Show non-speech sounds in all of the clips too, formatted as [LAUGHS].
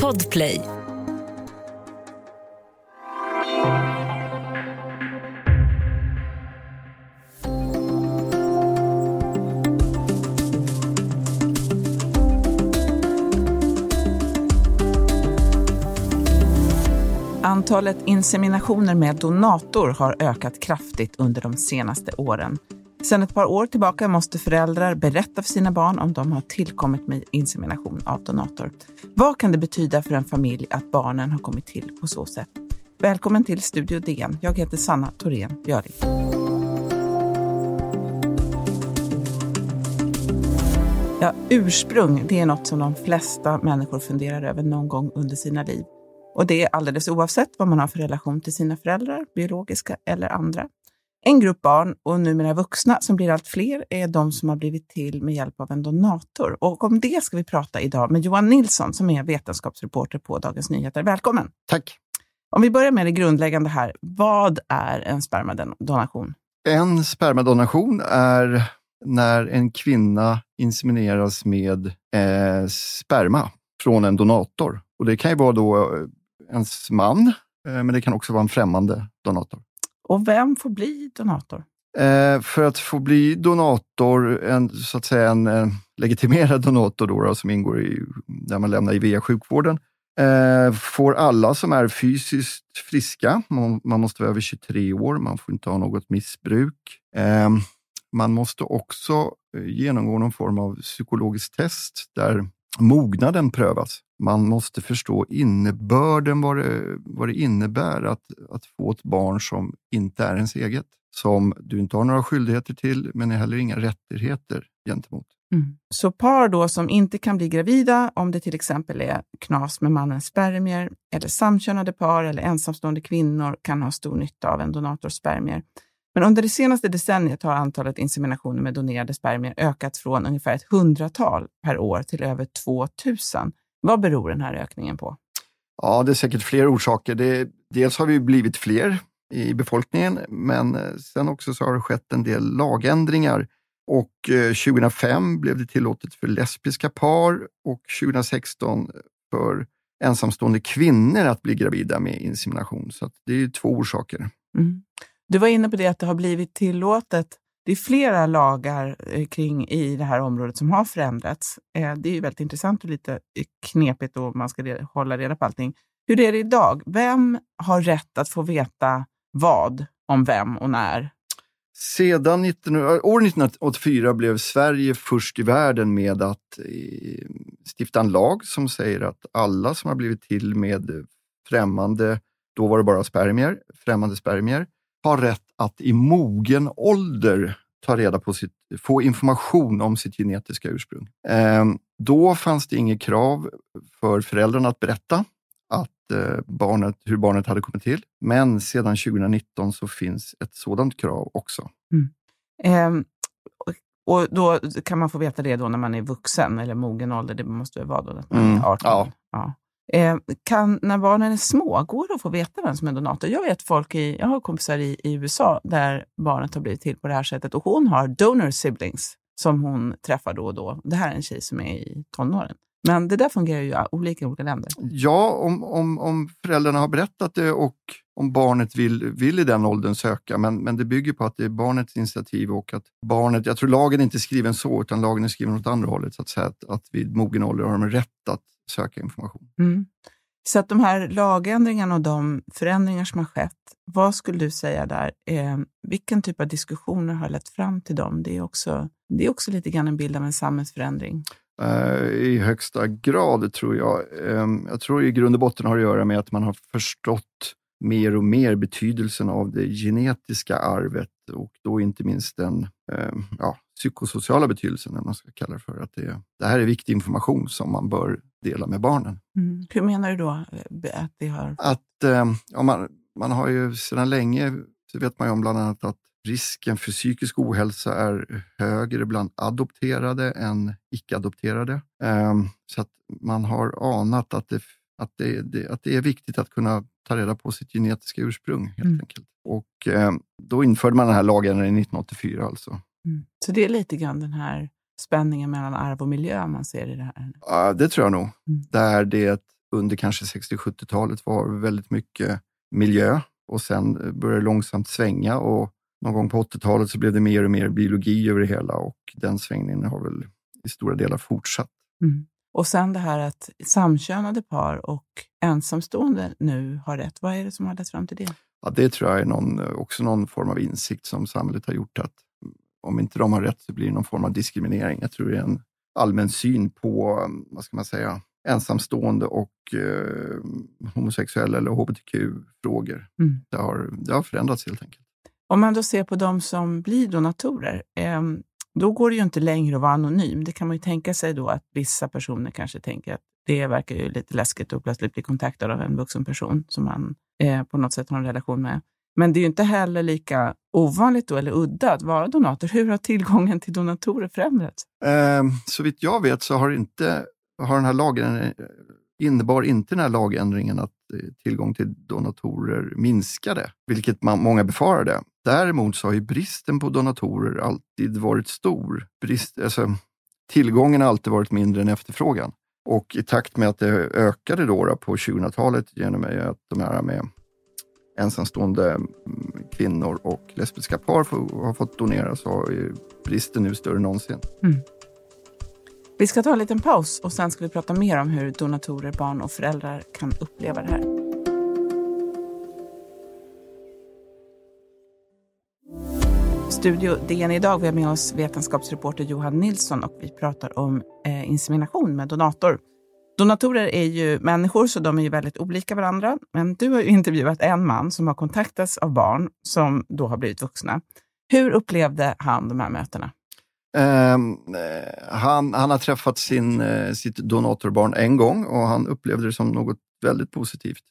Podplay. Antalet inseminationer med donator har ökat kraftigt under de senaste åren. Sedan ett par år tillbaka måste föräldrar berätta för sina barn om de har tillkommit med insemination av donator. Vad kan det betyda för en familj att barnen har kommit till på så sätt? Välkommen till Studio DN. Jag heter Sanna Thorén Björling. Ja, ursprung, det är något som de flesta människor funderar över någon gång under sina liv. Och det är alldeles oavsett vad man har för relation till sina föräldrar, biologiska eller andra. En grupp barn, och numera vuxna, som blir allt fler är de som har blivit till med hjälp av en donator. Och om det ska vi prata idag med Johan Nilsson som är vetenskapsreporter på Dagens Nyheter. Välkommen! Tack! Om vi börjar med det grundläggande här. Vad är en spermadonation? En spermadonation är när en kvinna insemineras med eh, sperma från en donator. Och Det kan ju vara då ens man, eh, men det kan också vara en främmande donator. Och vem får bli donator? Eh, för att få bli donator, en, så att säga en, eh, legitimerad donator då, då, som ingår i, där man lämnar IVA-sjukvården, eh, får alla som är fysiskt friska, man, man, måste vara över 23 år, man får inte ha något missbruk. Eh, man måste också eh, genomgå någon form av psykologiskt test där mognaden prövas. Man måste förstå innebörden, vad det, vad det innebär att, att få ett barn som inte är ens eget. Som du inte har några skyldigheter till, men heller inga rättigheter gentemot. Mm. Så par då som inte kan bli gravida, om det till exempel är knas med mannens spermier, eller samkönade par eller ensamstående kvinnor kan ha stor nytta av en donators spermier. Men under det senaste decenniet har antalet inseminationer med donerade spermier ökat från ungefär ett hundratal per år till över 2000. Vad beror den här ökningen på? Ja, det är säkert flera orsaker. Det, dels har vi blivit fler i befolkningen, men eh, sen också så har det skett en del lagändringar. Och 2005 eh, blev det tillåtet för lesbiska par och 2016 för ensamstående kvinnor att bli gravida med insemination. Så det är två orsaker. Mm. Du var inne på det att det har blivit tillåtet. Det är flera lagar eh, kring i det här området som har förändrats. Eh, det är ju väldigt intressant och lite eh, knepigt och man ska hålla reda på allting. Hur är det idag? Vem har rätt att få veta vad om vem och när? Sedan 19, år 1984 blev Sverige först i världen med att stifta en lag som säger att alla som har blivit till med främmande, då var det bara spermier, främmande spermier, har rätt att i mogen ålder ta reda på sitt, få information om sitt genetiska ursprung. Eh, då fanns det inget krav för föräldrarna att berätta att eh, barnet, hur barnet hade kommit till. Men sedan 2019 så finns ett sådant krav också. Mm. Eh, och då kan man få veta det då när man är vuxen eller mogen ålder? Det måste väl vara då att man är 18? Mm, ja. ja. Eh, kan, när barnen är små, går det att få veta vem som är donator? Jag vet folk i, jag har kompisar i, i USA där barnet har blivit till på det här sättet och hon har donor siblings som hon träffar då och då. Det här är en tjej som är i tonåren. Men det där fungerar ju olika i olika länder. Ja, om, om, om föräldrarna har berättat det och om barnet vill, vill i den åldern söka. Men, men det bygger på att det är barnets initiativ och att barnet, jag tror lagen är inte skriven så, utan lagen är skriven åt andra hållet. Så att, säga, att, att vid mogen ålder har de rätt att söka information. Mm. Så att de här lagändringarna och de förändringar som har skett, vad skulle du säga där? Eh, vilken typ av diskussioner har lett fram till dem? Det är också, det är också lite grann en bild av en samhällsförändring. Uh, I högsta grad, tror jag. Um, jag tror i grund och botten har det att göra med att man har förstått mer och mer betydelsen av det genetiska arvet och då inte minst den eh, ja, psykosociala betydelsen, man ska kalla det för. Att det, det här är viktig information som man bör dela med barnen. Mm. Hur menar du då? Eh, att det har... Att, eh, ja, man, man har ju sedan länge, så vet man ju om bland annat att risken för psykisk ohälsa är högre bland adopterade än icke-adopterade. Eh, så att man har anat att det, att, det, det, att det är viktigt att kunna ta reda på sitt genetiska ursprung. helt mm. enkelt. Och eh, Då införde man den här lagen 1984. Alltså. Mm. Så det är lite grann den här spänningen mellan arv och miljö man ser i det här? Ja, det tror jag nog. Mm. Där det under kanske 60-70-talet var väldigt mycket miljö och sen började det långsamt svänga och någon gång på 80-talet så blev det mer och mer biologi över det hela och den svängningen har väl i stora delar fortsatt. Mm. Och sen det här att samkönade par och ensamstående nu har rätt. Vad är det som har lett fram till det? Ja, det tror jag är någon, också någon form av insikt som samhället har gjort att om inte de har rätt så blir det någon form av diskriminering. Jag tror det är en allmän syn på, vad ska man säga, ensamstående och eh, homosexuella eller hbtq-frågor. Mm. Det, har, det har förändrats helt enkelt. Om man då ser på de som blir donatorer, eh, då går det ju inte längre att vara anonym. Det kan man ju tänka sig då att vissa personer kanske tänker att det verkar ju lite läskigt att plötsligt bli kontaktad av en vuxen person som man eh, på något sätt har en relation med. Men det är ju inte heller lika ovanligt då, eller udda att vara donator. Hur har tillgången till donatorer förändrats? Eh, så vitt jag vet så har, inte, har den här lagen, eh, innebar inte den här lagändringen att eh, tillgång till donatorer minskade, vilket man, många befarade. Däremot så har ju bristen på donatorer alltid varit stor. Brist, alltså, tillgången har alltid varit mindre än efterfrågan. Och i takt med att det ökade då, på 2000-talet genom att de här med ensamstående mm, kvinnor och lesbiska par har fått donera så har bristen nu större än någonsin. Mm. Vi ska ta en liten paus och sen ska vi prata mer om hur donatorer, barn och föräldrar kan uppleva det här. Studio DN idag. Vi har med oss vetenskapsreporter Johan Nilsson och vi pratar om eh, insemination med donator. Donatorer är ju människor, så de är ju väldigt olika varandra. Men du har ju [LAUGHS] intervjuat en man som har kontaktats av barn som då har blivit vuxna. Hur upplevde han de här mötena? Um, han, han har träffat sin, eh, sitt donatorbarn en gång och han upplevde det som något väldigt positivt.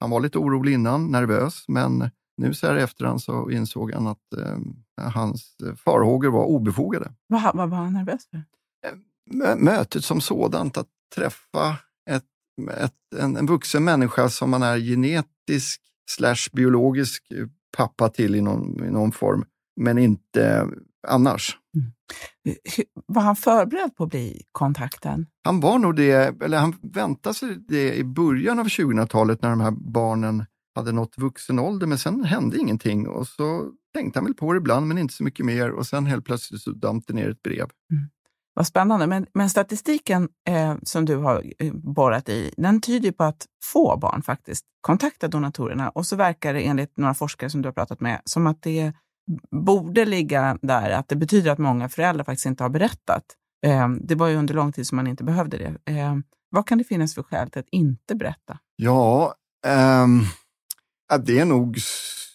Han var lite orolig innan, nervös, men nu så här i efterhand så insåg han att uh, hans farhågor var obefogade. Vad, vad var han nervös för? Uh, mötet som sådant, att träffa ett, ett, en, en vuxen människa som man är genetisk slash biologisk pappa till i någon, i någon form, men inte annars. Mm. Var han förberedd på att bli kontakten? Han var nog det, eller han väntade sig det i början av 2000-talet när de här barnen hade nått vuxen ålder, men sen hände ingenting och så tänkte han väl på det ibland, men inte så mycket mer och sen helt plötsligt så damp det ner ett brev. Mm. Vad spännande. Men, men statistiken eh, som du har eh, borrat i, den tyder på att få barn faktiskt kontaktar donatorerna. Och så verkar det enligt några forskare som du har pratat med som att det borde ligga där, att det betyder att många föräldrar faktiskt inte har berättat. Eh, det var ju under lång tid som man inte behövde det. Eh, vad kan det finnas för skäl till att inte berätta? Ja, ehm, det är nog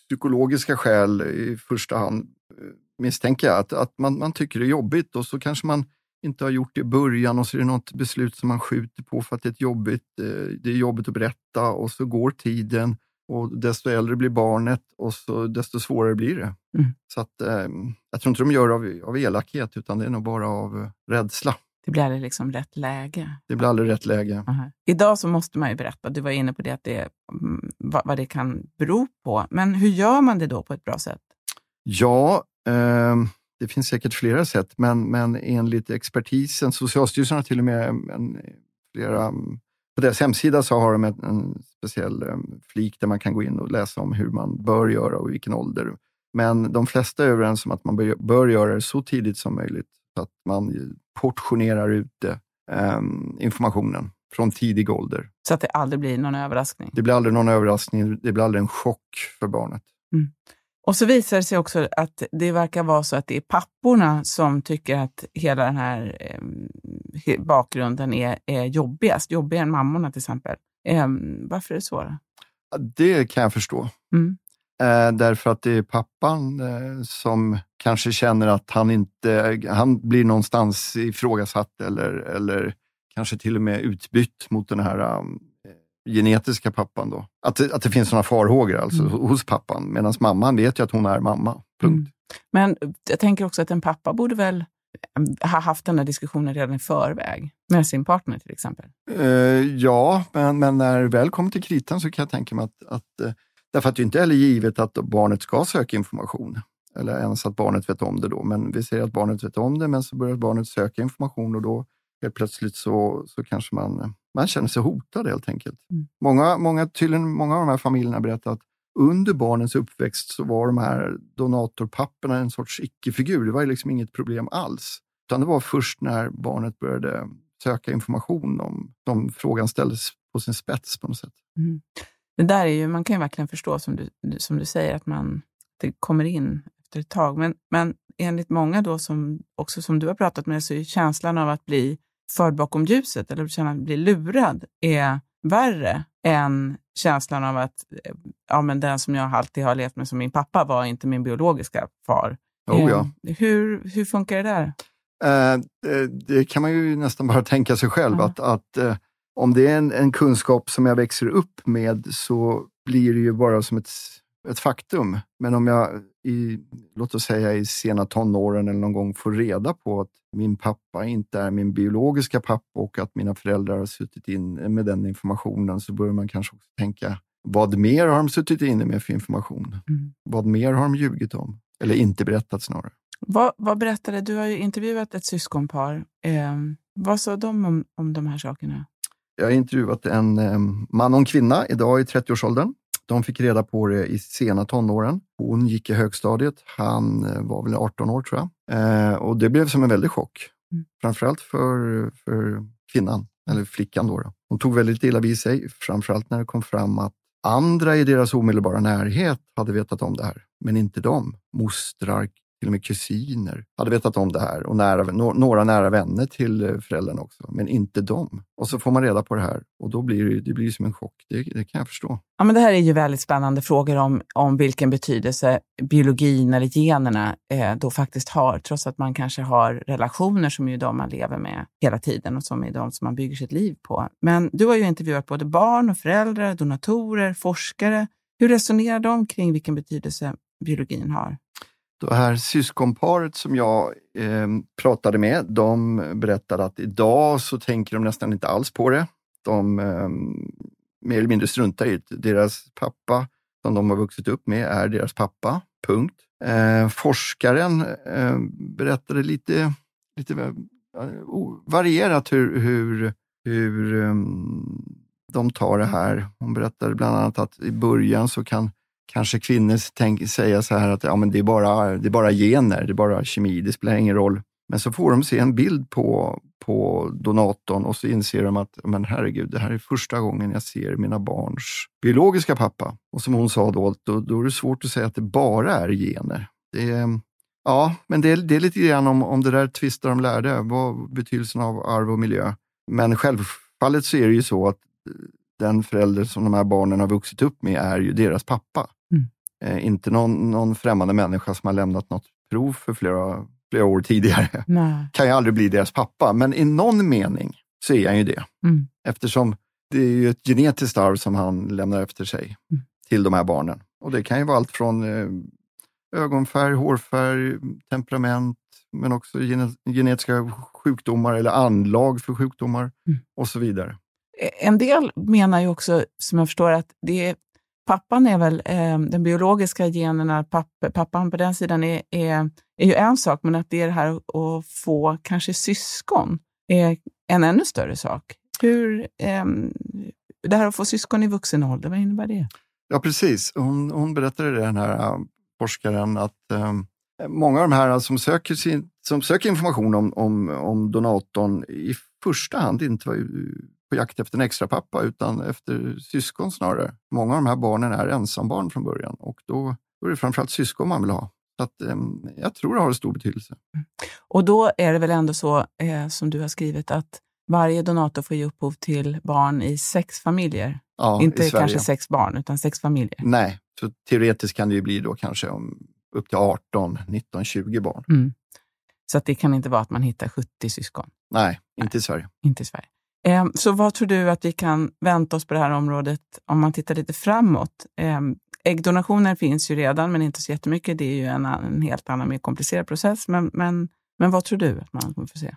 psykologiska skäl i första hand eh, misstänker jag. Att, att man, man tycker det är jobbigt och så kanske man inte har gjort det i början och så är det något beslut som man skjuter på för att det är, jobbigt, eh, det är jobbigt att berätta och så går tiden och desto äldre blir barnet och så desto svårare blir det. Mm. Så att, eh, jag tror inte de gör det av, av elakhet utan det är nog bara av rädsla. Det blir aldrig liksom rätt läge? Det blir aldrig rätt läge. Aha. Idag så måste man ju berätta, du var inne på det, att det, mm, vad, vad det kan bero på. Men hur gör man det då på ett bra sätt? Ja, eh, det finns säkert flera sätt, men, men enligt expertisen, Socialstyrelsen har till och med en, flera, på deras hemsida så har de en, en speciell um, flik där man kan gå in och läsa om hur man bör göra och i vilken ålder. Men de flesta är överens om att man bör, bör göra det så tidigt som möjligt, så att man portionerar ut det, um, informationen från tidig ålder. Så att det aldrig blir någon överraskning? Det blir aldrig någon överraskning, det blir aldrig en chock för barnet. Mm. Och så visar det sig också att det verkar vara så att det är papporna som tycker att hela den här eh, bakgrunden är, är jobbigast, jobbigare än mammorna till exempel. Eh, varför är det så? Det kan jag förstå. Mm. Eh, därför att det är pappan eh, som kanske känner att han inte, han blir någonstans ifrågasatt eller, eller kanske till och med utbytt mot den här um, genetiska pappan då. Att, att det finns sådana farhågor alltså mm. hos pappan, medan mamman vet ju att hon är mamma. Punkt. Mm. Men jag tänker också att en pappa borde väl mm, ha haft den här diskussionen redan i förväg med sin partner till exempel? Uh, ja, men, men när det väl kommer till kritan så kan jag tänka mig att, att därför att det inte är givet att barnet ska söka information. eller ens att barnet vet om det då. Men vi säger att barnet vet om det, men så börjar barnet söka information och då helt plötsligt så, så kanske man, man känner sig hotad helt enkelt. Mm. Många, många, tydligen, många av de här familjerna berättar att under barnens uppväxt så var de här donatorpapporna en sorts icke-figur. Det var liksom inget problem alls. Utan det var först när barnet började söka information om, som frågan ställdes på sin spets på något sätt. Mm. Det där är ju, man kan ju verkligen förstå, som du, som du säger, att man, det kommer in efter ett tag. Men, men enligt många då, som, också som du har pratat med, så är känslan av att bli förd bakom ljuset eller känna att bli lurad är värre än känslan av att ja, men den som jag alltid har levt med som min pappa var inte min biologiska far. Oh, ja. Eh, hur, hur funkar det där? Eh, det kan man ju nästan bara tänka sig själv. Mm. Att, att eh, om det är en, en, kunskap som jag växer upp med så blir det ju bara som ett, ett faktum. Men om jag i, låt oss säga i sena tonåren eller någon gång får reda på att min pappa inte är min biologiska pappa och att mina föräldrar har suttit in med den informationen så börjar man kanske också tänka vad mer har de suttit inne med för information? Mm. Vad mer har de ljugit om? Eller inte berättat snarare. Vad, vad berättade, du har ju intervjuat ett syskonpar. Eh, vad sa de om, om de här sakerna? Jag har intervjuat en eh, man och en kvinna idag i 30-årsåldern. De fick reda på det i sena tonåren. Hon gick i högstadiet. Han eh, var väl 18 år tror jag. Eh, och det blev som en väldig chock. Mm. Framförallt för, för kvinnan, eller flickan. Då, då. Hon tog väldigt illa vid sig, framförallt när det kom fram att andra i deras omedelbara närhet hade vetat om det här, men inte de. Mostrar, till och med kusiner hade vetat om det här och nära, några nära vänner till eh, föräldrarna också, men inte dem. Och så får man reda på det här och då blir det, det blir som en chock. Det, det, kan jag förstå. Ja, men det här är ju väldigt spännande frågor om, om vilken betydelse biologin eller generna eh, då faktiskt har, trots att man kanske har relationer som är de man lever med hela tiden och som är de som man bygger sitt liv på. Men du har ju intervjuat både barn och föräldrar, donatorer, forskare. Hur resonerar de kring vilken betydelse biologin har? Det här syskonparet som jag eh, pratade med, de berättade att idag så tänker de nästan inte alls på det. De eh, mer eller mindre struntar i det. Deras pappa, som de har vuxit upp med, är deras pappa. Punkt. Eh, forskaren eh, berättade lite, lite eh, varierat hur, hur, hur um, de tar det här. Hon berättade bland annat att i början så kan kanske kvinnor tänk, säga så här att ja, men det, är bara, det är bara gener, det är bara kemi, det spelar ingen roll. Men så får de se en bild på, på donatorn och så inser de att men herregud, det här är första gången jag ser mina barns biologiska pappa. Och som hon sa då, då, då är det svårt att säga att det bara är gener. Det är, ja, men det är, det är lite grann om, om det där tvistar de lärde, vad betydelsen av arv och miljö. Men självfallet så är det ju så att eh, den förälder som de här barnen har vuxit upp med är ju deras pappa. Eh, inte någon, någon främmande människa som har lämnat något prov för flera, flera år tidigare. Nej. Kan ju aldrig bli deras pappa, men i någon mening så är han ju det. Mm. Eftersom det är ju ett genetiskt arv som han lämnar efter sig mm. till de här barnen. Och det kan ju vara allt från eh, ögonfärg, hårfärg, temperament, men också genetiska sjukdomar eller anlag för sjukdomar mm. och så vidare. En del menar ju också, som jag förstår, att det är, pappan är väl eh, den biologiska generna, papp, pappan på den sidan är, är, är ju en sak, men att det är det här att få kanske syskon är en ännu större sak. Hur, eh, det här att få syskon i vuxen ålder, vad innebär det? Ja, precis. Hon, hon berättade det, den här eh, forskaren, att eh, många av de här som söker, sin, som söker information om, om, om donatorn i första hand inte var på jakt efter en extra pappa utan efter syskon snarare. Många av de här barnen är ensambarn från början och då, då är det framförallt syskon man vill ha. Så att, eh, jag tror det har stor betydelse. Mm. Och då är det väl ändå så, eh, som du har skrivit, att varje donator får ge upphov till barn i sex familjer? Ja, Inte kanske sex barn, utan sex familjer? Nej, så teoretiskt kan det ju bli då kanske om upp till 18, 19, 20 barn. Mm. Så att det kan inte vara att man hittar 70 syskon? Nej, inte Nej, i Sverige. Inte i Sverige. Ehm, så vad tror du att vi kan vänta oss på det här området om man tittar lite framåt? Ehm, äggdonationer finns ju redan, men inte så jättemycket. Det är ju en, en helt annan, mer komplicerad process. Men, men, men vad tror du att man kommer få se?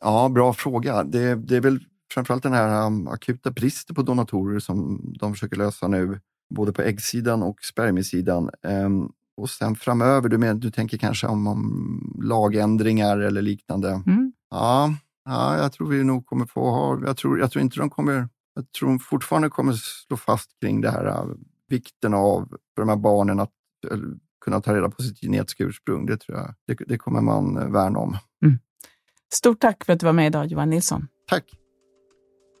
Ja, bra fråga. Det, det är väl framförallt den här um, akuta bristen på donatorer som de försöker lösa nu, både på äggsidan och spermiesidan. Um, och sen framöver, du, men, du tänker kanske om, om lagändringar eller liknande. Mm. Ja, ja, jag tror vi nog kommer få ha, jag tror, jag tror inte de kommer, jag tror de fortfarande kommer slå fast kring det här äh, vikten av för de här barnen att kunna ta reda på sitt genetiska ursprung. Det tror jag, det, det kommer man äh, värna om. Mm. Stort tack för att du var med idag Johan Nilsson. Tack.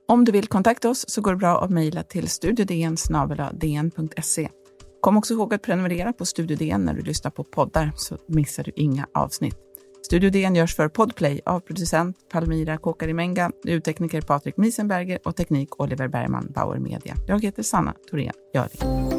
Om du vill kontakta oss så går det bra att mejla till studiodn dn.se. Kom också ihåg att prenumerera på Studio DN när du lyssnar på poddar så missar du inga avsnitt. Studio DN görs för Podplay av producent Palmira Kokarimenga, ljudtekniker Patrik Miesenberger och teknik Oliver Bergman, Bauer Media. Jag heter Sanna Thorén Göring.